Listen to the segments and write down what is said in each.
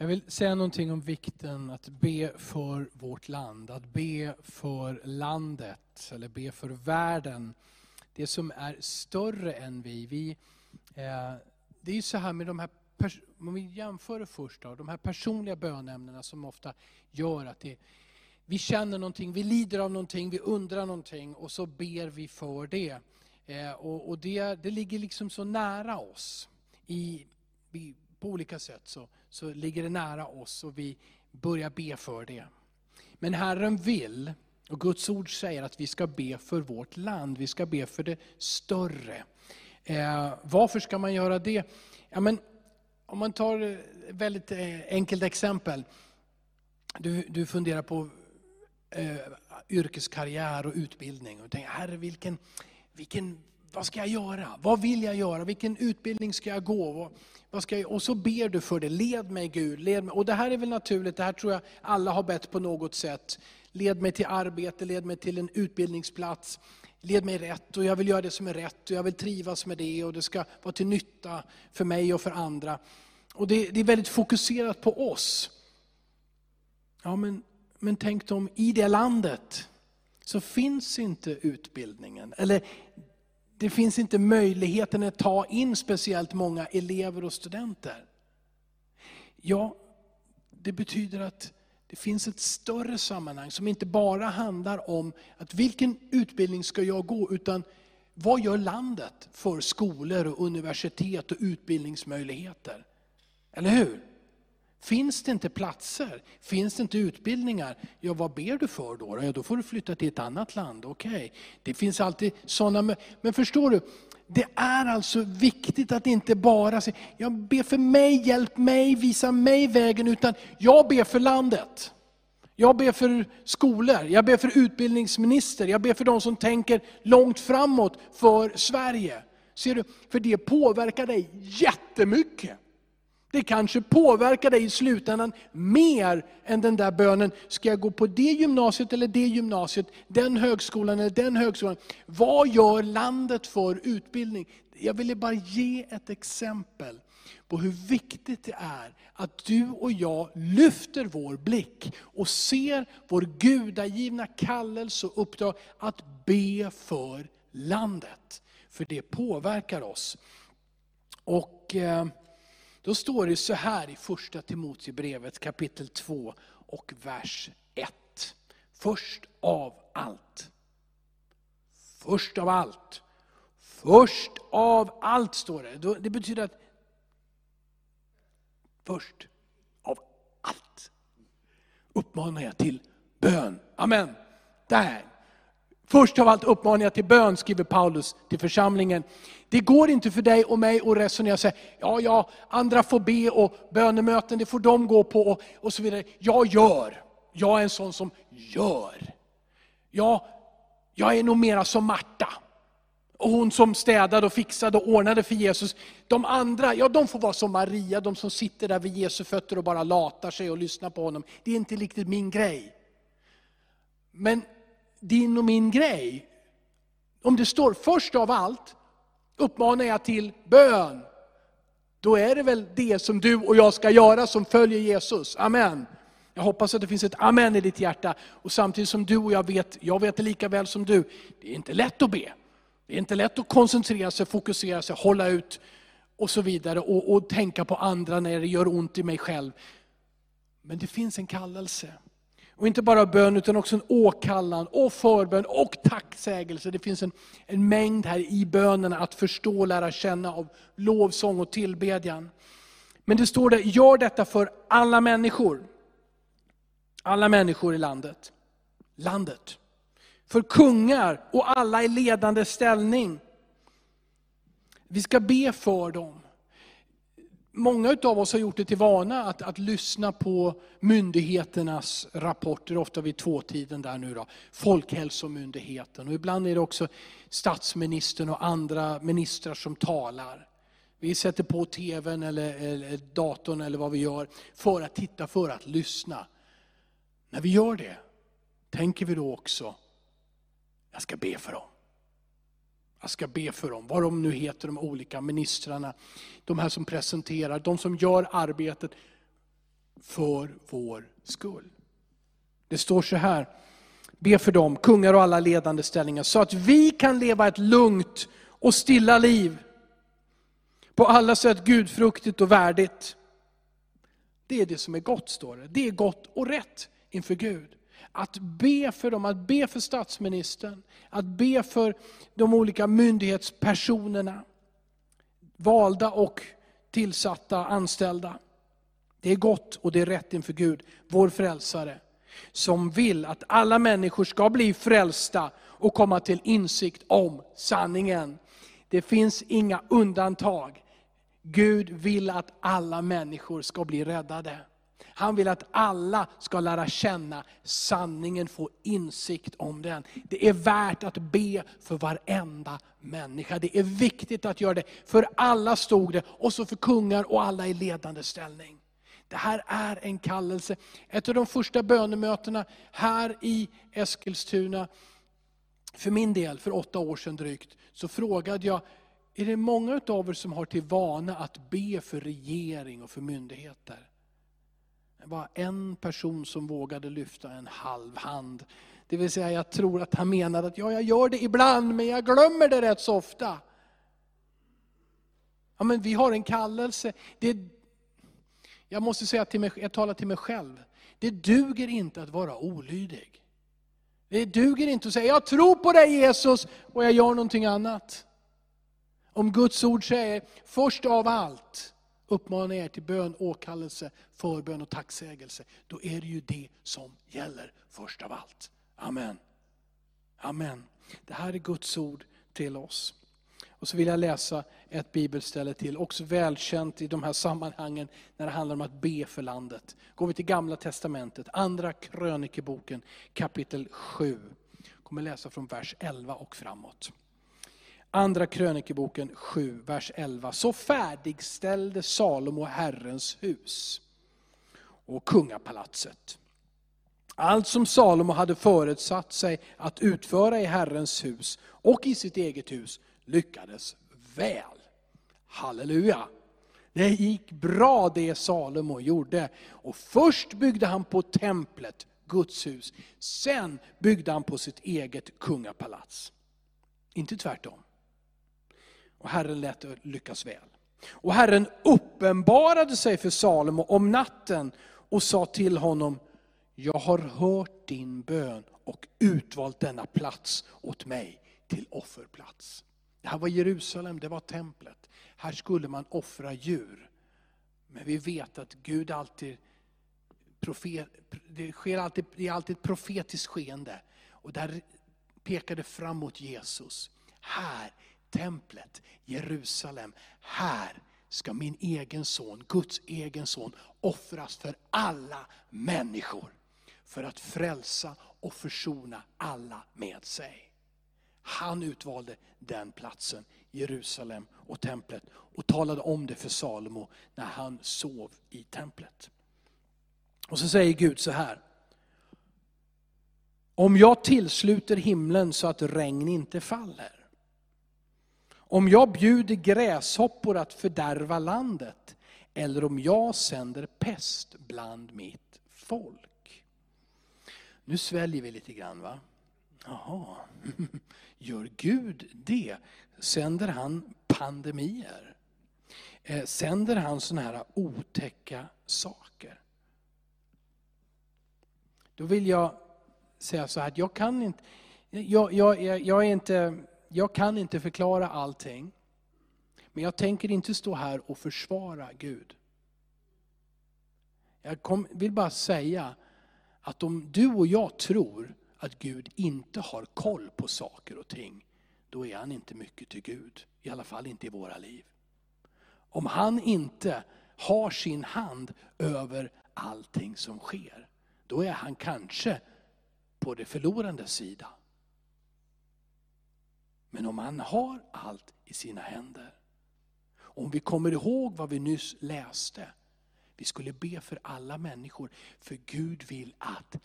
Jag vill säga någonting om vikten att be för vårt land, att be för landet, eller be för världen. Det som är större än vi. vi eh, det är ju så här med de här, om vi jämför först då, de här personliga bönämnena som ofta gör att det, vi känner någonting, vi lider av någonting, vi undrar någonting och så ber vi för det. Eh, och, och det, det ligger liksom så nära oss. I, vi, på olika sätt så, så ligger det nära oss och vi börjar be för det. Men Herren vill, och Guds ord säger att vi ska be för vårt land, vi ska be för det större. Eh, varför ska man göra det? Ja, men, om man tar ett väldigt eh, enkelt exempel. Du, du funderar på eh, yrkeskarriär och utbildning. Och tänker, herre vilken, vilken, vad ska jag göra? Vad vill jag göra? Vilken utbildning ska jag gå? Vad, ska jag, och så ber du för det. Led mig Gud. Led mig. Och det här är väl naturligt, det här tror jag alla har bett på något sätt. Led mig till arbete, led mig till en utbildningsplats. Led mig rätt och jag vill göra det som är rätt och jag vill trivas med det och det ska vara till nytta för mig och för andra. Och det, det är väldigt fokuserat på oss. Ja men, men tänk dem, i det landet så finns inte utbildningen. Eller det finns inte möjligheten att ta in speciellt många elever och studenter. Ja, det betyder att det finns ett större sammanhang som inte bara handlar om att vilken utbildning ska jag gå, utan vad gör landet för skolor, och universitet och utbildningsmöjligheter? Eller hur? Finns det inte platser, finns det inte utbildningar, ja vad ber du för då? Ja, då får du flytta till ett annat land, okej. Okay. Det finns alltid sådana, men förstår du, det är alltså viktigt att inte bara säga, jag ber för mig, hjälp mig, visa mig vägen, utan jag ber för landet. Jag ber för skolor, jag ber för utbildningsminister, jag ber för de som tänker långt framåt för Sverige. Ser du? För det påverkar dig jättemycket. Det kanske påverkar dig i slutändan mer än den där bönen, ska jag gå på det gymnasiet eller det gymnasiet, den högskolan eller den högskolan. Vad gör landet för utbildning? Jag ville bara ge ett exempel på hur viktigt det är att du och jag lyfter vår blick och ser vår gudagivna kallelse och uppdrag att be för landet. För det påverkar oss. Och... Eh, då står det så här i första Timoteusbrevet kapitel 2 och vers 1. Först av allt. Först av allt. Först av allt står det. Det betyder att först av allt uppmanar jag till bön. Amen. Där Först av allt uppmaningar till bön, skriver Paulus till församlingen. Det går inte för dig och mig att resonera och säga, ja, ja, andra får be och bönemöten, det får de gå på och, och så vidare. Jag gör. Jag är en sån som gör. Ja, jag är nog mera som Marta. Och hon som städade och fixade och ordnade för Jesus. De andra, ja de får vara som Maria, de som sitter där vid Jesu fötter och bara latar sig och lyssnar på honom. Det är inte riktigt min grej. Men din och min grej. Om det står först av allt uppmanar jag till bön, då är det väl det som du och jag ska göra som följer Jesus. Amen. Jag hoppas att det finns ett amen i ditt hjärta. Och samtidigt som du och jag vet, jag vet det lika väl som du, det är inte lätt att be. Det är inte lätt att koncentrera sig, fokusera sig, hålla ut och så vidare. Och, och tänka på andra när det gör ont i mig själv. Men det finns en kallelse. Och inte bara bön utan också en åkallan och förbön och tacksägelse. Det finns en, en mängd här i bönerna att förstå och lära känna av lovsång och tillbedjan. Men det står det, gör detta för alla människor. Alla människor i landet. Landet. För kungar och alla i ledande ställning. Vi ska be för dem. Många av oss har gjort det till vana att, att lyssna på myndigheternas rapporter, ofta vid tvåtiden där nu då. Folkhälsomyndigheten och ibland är det också statsministern och andra ministrar som talar. Vi sätter på tvn eller, eller datorn eller vad vi gör för att titta, för att lyssna. När vi gör det, tänker vi då också, jag ska be för dem. Jag ska be för dem, vad de nu heter, de olika ministrarna. De här som presenterar, de som gör arbetet. för vår skull. Det står så här, be för dem, kungar och alla ledande ställningar, så att vi kan leva ett lugnt och stilla liv. På alla sätt gudfruktigt och värdigt. Det är det som är gott, står det. Det är gott och rätt inför Gud. Att be för dem, att be för statsministern, att be för de olika myndighetspersonerna. Valda och tillsatta, anställda. Det är gott och det är rätt inför Gud, vår frälsare. Som vill att alla människor ska bli frälsta och komma till insikt om sanningen. Det finns inga undantag. Gud vill att alla människor ska bli räddade. Han vill att alla ska lära känna sanningen, få insikt om den. Det är värt att be för varenda människa. Det är viktigt att göra det. För alla stod det, och så för kungar och alla i ledande ställning. Det här är en kallelse. Ett av de första bönemötena här i Eskilstuna, för min del, för åtta år sedan drygt, så frågade jag, är det många av er som har till vana att be för regering och för myndigheter? Det var en person som vågade lyfta en halv hand. Det vill säga, jag tror att han menade att ja, jag gör det ibland, men jag glömmer det rätt så ofta. Ja, men vi har en kallelse. Det, jag måste säga till mig, jag talar till mig själv. Det duger inte att vara olydig. Det duger inte att säga, jag tror på dig Jesus, och jag gör någonting annat. Om Guds ord säger, först av allt, uppmanar er till bön, åkallelse, förbön och tacksägelse. Då är det ju det som gäller först av allt. Amen. Amen. Det här är Guds ord till oss. Och så vill jag läsa ett bibelställe till, också välkänt i de här sammanhangen när det handlar om att be för landet. Går vi till Gamla Testamentet, Andra krönikeboken kapitel 7. Jag kommer läsa från vers 11 och framåt. Andra krönikeboken 7, vers 11. Så färdigställde Salomo Herrens hus och kungapalatset. Allt som Salomo hade förutsatt sig att utföra i Herrens hus och i sitt eget hus lyckades väl. Halleluja! Det gick bra det Salomo gjorde. Och först byggde han på templet, Guds hus. Sen byggde han på sitt eget kungapalats. Inte tvärtom. Och Herren lät det lyckas väl. Och Herren uppenbarade sig för Salomo om natten och sa till honom, jag har hört din bön och utvalt denna plats åt mig till offerplats. Det här var Jerusalem, det var templet. Här skulle man offra djur. Men vi vet att Gud alltid, profet, det, sker alltid, det är alltid ett profetiskt skeende. Och där pekade fram mot Jesus. Här templet, Jerusalem. Här ska min egen son, Guds egen son, offras för alla människor. För att frälsa och försona alla med sig. Han utvalde den platsen, Jerusalem och templet, och talade om det för Salomo när han sov i templet. Och så säger Gud så här. Om jag tillsluter himlen så att regn inte faller, om jag bjuder gräshoppor att fördärva landet, eller om jag sänder pest bland mitt folk. Nu sväljer vi lite grann va? Jaha, gör Gud det? Sänder han pandemier? Eh, sänder han sådana här otäcka saker? Då vill jag säga så här, jag kan inte, jag, jag, jag är inte jag kan inte förklara allting. Men jag tänker inte stå här och försvara Gud. Jag kom, vill bara säga att om du och jag tror att Gud inte har koll på saker och ting, då är han inte mycket till Gud. I alla fall inte i våra liv. Om han inte har sin hand över allting som sker, då är han kanske på det förlorande sida. Men om han har allt i sina händer. Om vi kommer ihåg vad vi nyss läste. Vi skulle be för alla människor. För Gud vill att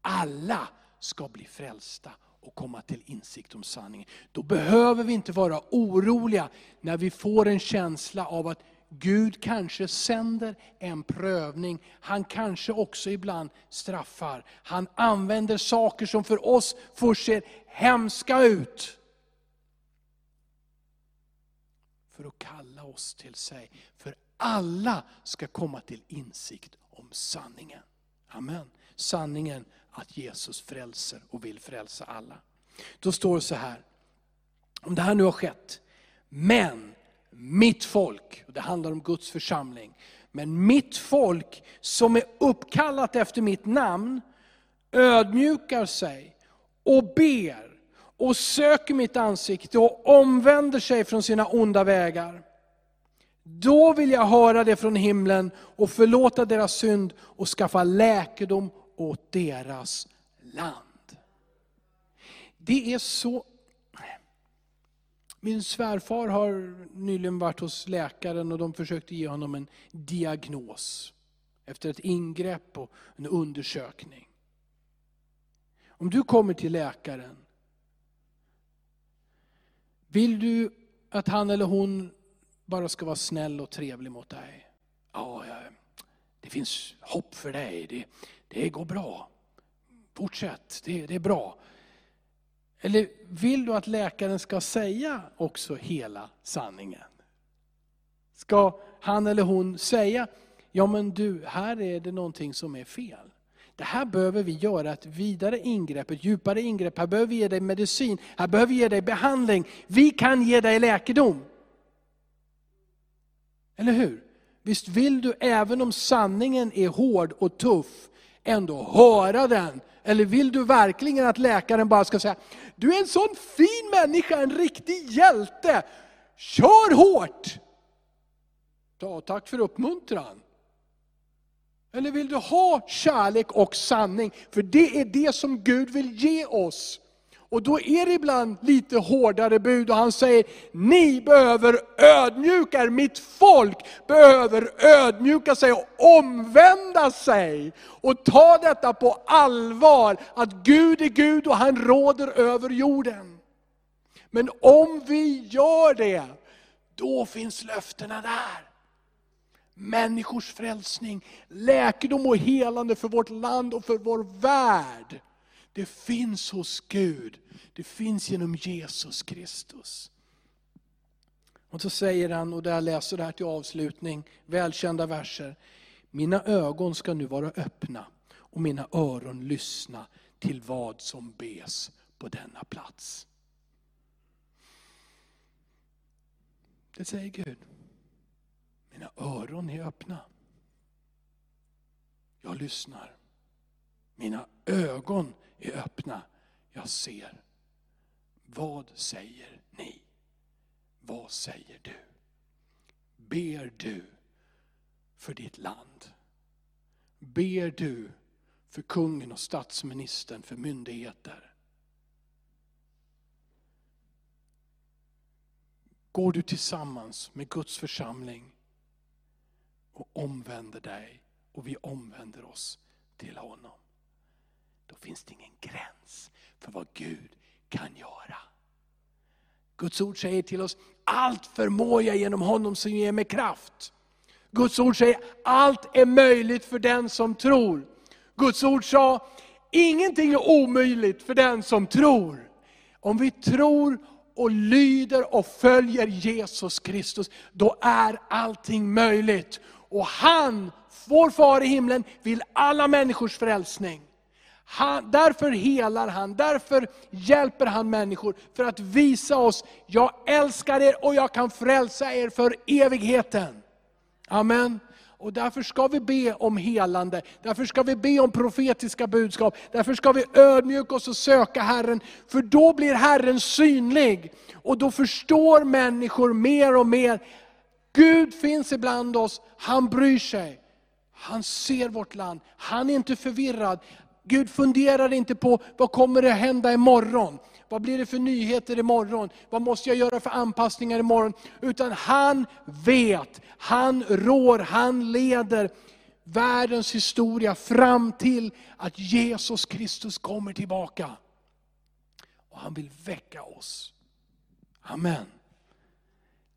alla ska bli frälsta och komma till insikt om sanningen. Då behöver vi inte vara oroliga när vi får en känsla av att Gud kanske sänder en prövning. Han kanske också ibland straffar. Han använder saker som för oss först ser hemska ut. För att kalla oss till sig. För alla ska komma till insikt om sanningen. Amen. Sanningen att Jesus frälser och vill frälsa alla. Då står det så här, om det här nu har skett, men mitt folk, och det handlar om Guds församling, men mitt folk som är uppkallat efter mitt namn, ödmjukar sig och ber och söker mitt ansikte och omvänder sig från sina onda vägar. Då vill jag höra det från himlen och förlåta deras synd och skaffa läkedom åt deras land. Det är så... Min svärfar har nyligen varit hos läkaren och de försökte ge honom en diagnos. Efter ett ingrepp och en undersökning. Om du kommer till läkaren, vill du att han eller hon bara ska vara snäll och trevlig mot dig? Ja, det finns hopp för dig. Det, det går bra. Fortsätt, det, det är bra. Eller vill du att läkaren ska säga också hela sanningen? Ska han eller hon säga, ja men du, här är det någonting som är fel. Det här behöver vi göra ett vidare ingrepp, ett djupare ingrepp. Här behöver vi ge dig medicin, här behöver vi ge dig behandling. Vi kan ge dig läkedom. Eller hur? Visst vill du, även om sanningen är hård och tuff, ändå höra den? Eller vill du verkligen att läkaren bara ska säga, du är en sån fin människa, en riktig hjälte. Kör hårt! Ja, tack för uppmuntran. Eller vill du ha kärlek och sanning? För det är det som Gud vill ge oss. Och då är det ibland lite hårdare bud och han säger, ni behöver ödmjuka er, mitt folk behöver ödmjuka sig och omvända sig. Och ta detta på allvar, att Gud är Gud och han råder över jorden. Men om vi gör det, då finns löftena där. Människors frälsning, läkedom och helande för vårt land och för vår värld. Det finns hos Gud. Det finns genom Jesus Kristus. Och så säger han, och där jag läser det här till avslutning, välkända verser. Mina ögon ska nu vara öppna och mina öron lyssna till vad som bes på denna plats. Det säger Gud. Mina öron är öppna. Jag lyssnar. Mina ögon är öppna. Jag ser. Vad säger ni? Vad säger du? Ber du för ditt land? Ber du för kungen och statsministern, för myndigheter? Går du tillsammans med Guds församling omvänder dig och vi omvänder oss till honom då finns det ingen gräns för vad Gud kan göra. Guds ord säger till oss, allt förmår jag genom honom som ger mig kraft. Guds ord säger, allt är möjligt för den som tror. Guds ord sa, ingenting är omöjligt för den som tror. Om vi tror och lyder och följer Jesus Kristus, då är allting möjligt. Och han, vår far i himlen, vill alla människors frälsning. Han, därför helar han, därför hjälper han människor. För att visa oss, jag älskar er och jag kan frälsa er för evigheten. Amen. Och därför ska vi be om helande, därför ska vi be om profetiska budskap, därför ska vi ödmjuka oss och söka Herren. För då blir Herren synlig. Och då förstår människor mer och mer, Gud finns ibland oss, han bryr sig. Han ser vårt land, han är inte förvirrad. Gud funderar inte på vad kommer det hända imorgon. Vad blir det för nyheter imorgon? Vad måste jag göra för anpassningar imorgon? Utan han vet, han rår, han leder världens historia fram till att Jesus Kristus kommer tillbaka. Och han vill väcka oss. Amen.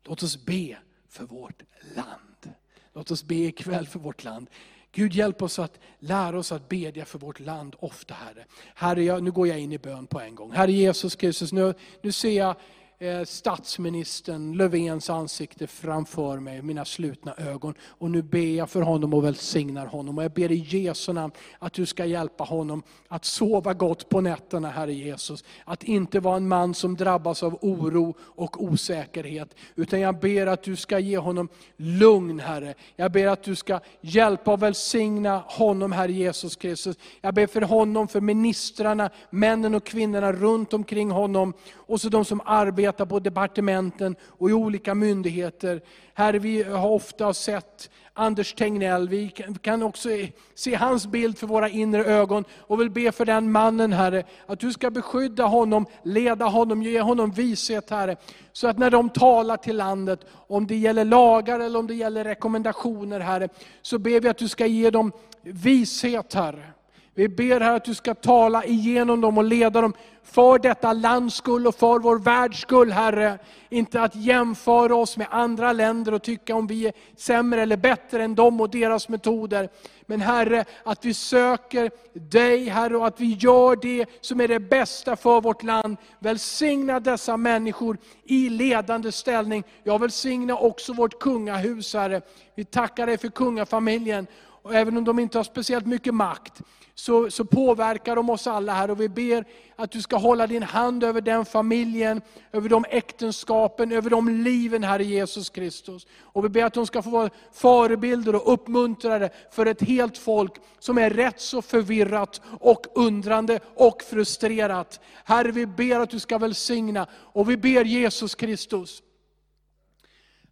Låt oss be för vårt land. Låt oss be ikväll för vårt land. Gud hjälp oss att lära oss att bedja för vårt land ofta Herre. Herre, jag, nu går jag in i bön på en gång. Herre Jesus Kristus, nu, nu ser jag Eh, statsministern Löfvens ansikte framför mig, mina slutna ögon. Och nu ber jag för honom och välsignar honom. Och jag ber i Jesu namn att du ska hjälpa honom att sova gott på nätterna, Herre Jesus. Att inte vara en man som drabbas av oro och osäkerhet. Utan jag ber att du ska ge honom lugn, Herre. Jag ber att du ska hjälpa och välsigna honom, Herre Jesus Kristus. Jag ber för honom, för ministrarna, männen och kvinnorna runt omkring honom. Och så de som arbetar arbetar på departementen och i olika myndigheter. Herre, vi har ofta sett Anders Tegnell, vi kan också se hans bild för våra inre ögon och vill be för den mannen Herre, att du ska beskydda honom, leda honom, ge honom vishet Herre. Så att när de talar till landet, om det gäller lagar eller om det gäller rekommendationer Herre, så ber vi att du ska ge dem vishet Herre. Vi ber här att du ska tala igenom dem och leda dem för detta lands skull och för vår världs skull Herre. Inte att jämföra oss med andra länder och tycka om vi är sämre eller bättre än dem och deras metoder. Men Herre, att vi söker dig Herre och att vi gör det som är det bästa för vårt land. Välsigna dessa människor i ledande ställning. Jag välsigna också vårt kungahus Herre. Vi tackar dig för kungafamiljen. Och även om de inte har speciellt mycket makt, så, så påverkar de oss alla här. Och vi ber att du ska hålla din hand över den familjen, över de äktenskapen, över de liven, Herre Jesus Kristus. Och vi ber att de ska få vara förebilder och uppmuntrare för ett helt folk som är rätt så förvirrat och undrande och frustrerat. Herre, vi ber att du ska välsigna och vi ber Jesus Kristus,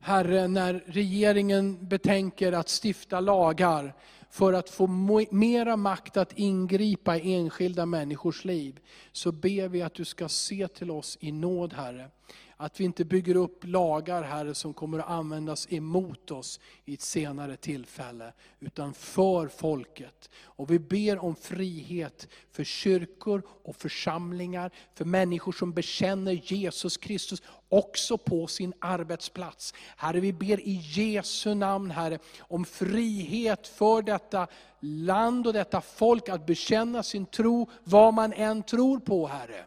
Herre, när regeringen betänker att stifta lagar för att få mera makt att ingripa i enskilda människors liv, så ber vi att du ska se till oss i nåd Herre. Att vi inte bygger upp lagar, Herre, som kommer att användas emot oss i ett senare tillfälle, utan för folket. Och vi ber om frihet för kyrkor och församlingar, för människor som bekänner Jesus Kristus också på sin arbetsplats. Herre, vi ber i Jesu namn, Herre, om frihet för detta land och detta folk att bekänna sin tro, vad man än tror på, Herre.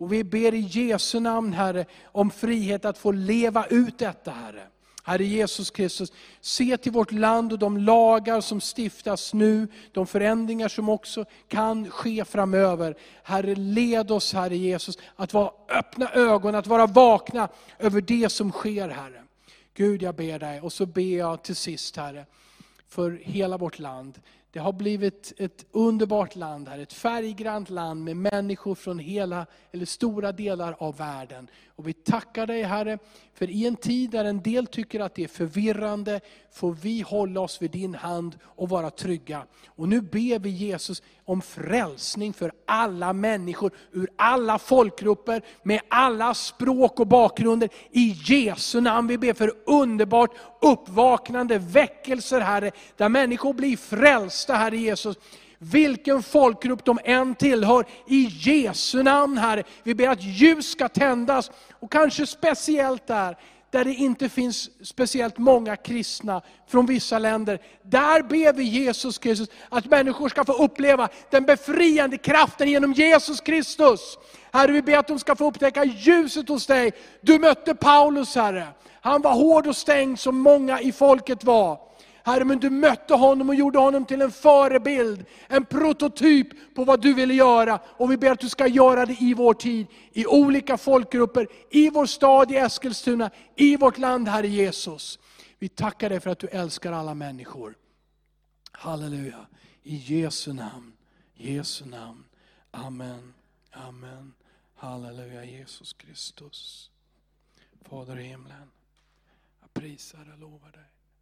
Och vi ber i Jesu namn Herre, om frihet att få leva ut detta Herre. Herre Jesus Kristus, se till vårt land och de lagar som stiftas nu, de förändringar som också kan ske framöver. Herre, led oss Herre Jesus, att vara öppna ögon, att vara vakna över det som sker Herre. Gud jag ber dig, och så ber jag till sist Herre, för hela vårt land. Det har blivit ett underbart land här, ett färggrant land med människor från hela, eller stora delar av världen. Och vi tackar dig Herre, för i en tid där en del tycker att det är förvirrande, får vi hålla oss vid din hand och vara trygga. Och nu ber vi Jesus om frälsning för alla människor, ur alla folkgrupper, med alla språk och bakgrunder. I Jesu namn vi ber för underbart uppvaknande, väckelser Herre, där människor blir frälsta Herre Jesus vilken folkgrupp de än tillhör. I Jesu namn Herre, vi ber att ljus ska tändas. Och kanske speciellt där, där det inte finns speciellt många kristna från vissa länder. Där ber vi Jesus Kristus att människor ska få uppleva den befriande kraften genom Jesus Kristus. Herre, vi ber att de ska få upptäcka ljuset hos dig. Du mötte Paulus Herre. Han var hård och stängd som många i folket var. Herre, men du mötte honom och gjorde honom till en förebild, en prototyp på vad du ville göra. Och vi ber att du ska göra det i vår tid, i olika folkgrupper, i vår stad i Eskilstuna, i vårt land, Herre Jesus. Vi tackar dig för att du älskar alla människor. Halleluja. I Jesu namn, Jesu namn. Amen, amen. Halleluja Jesus Kristus. Fader i himlen, jag prisar och lovar dig.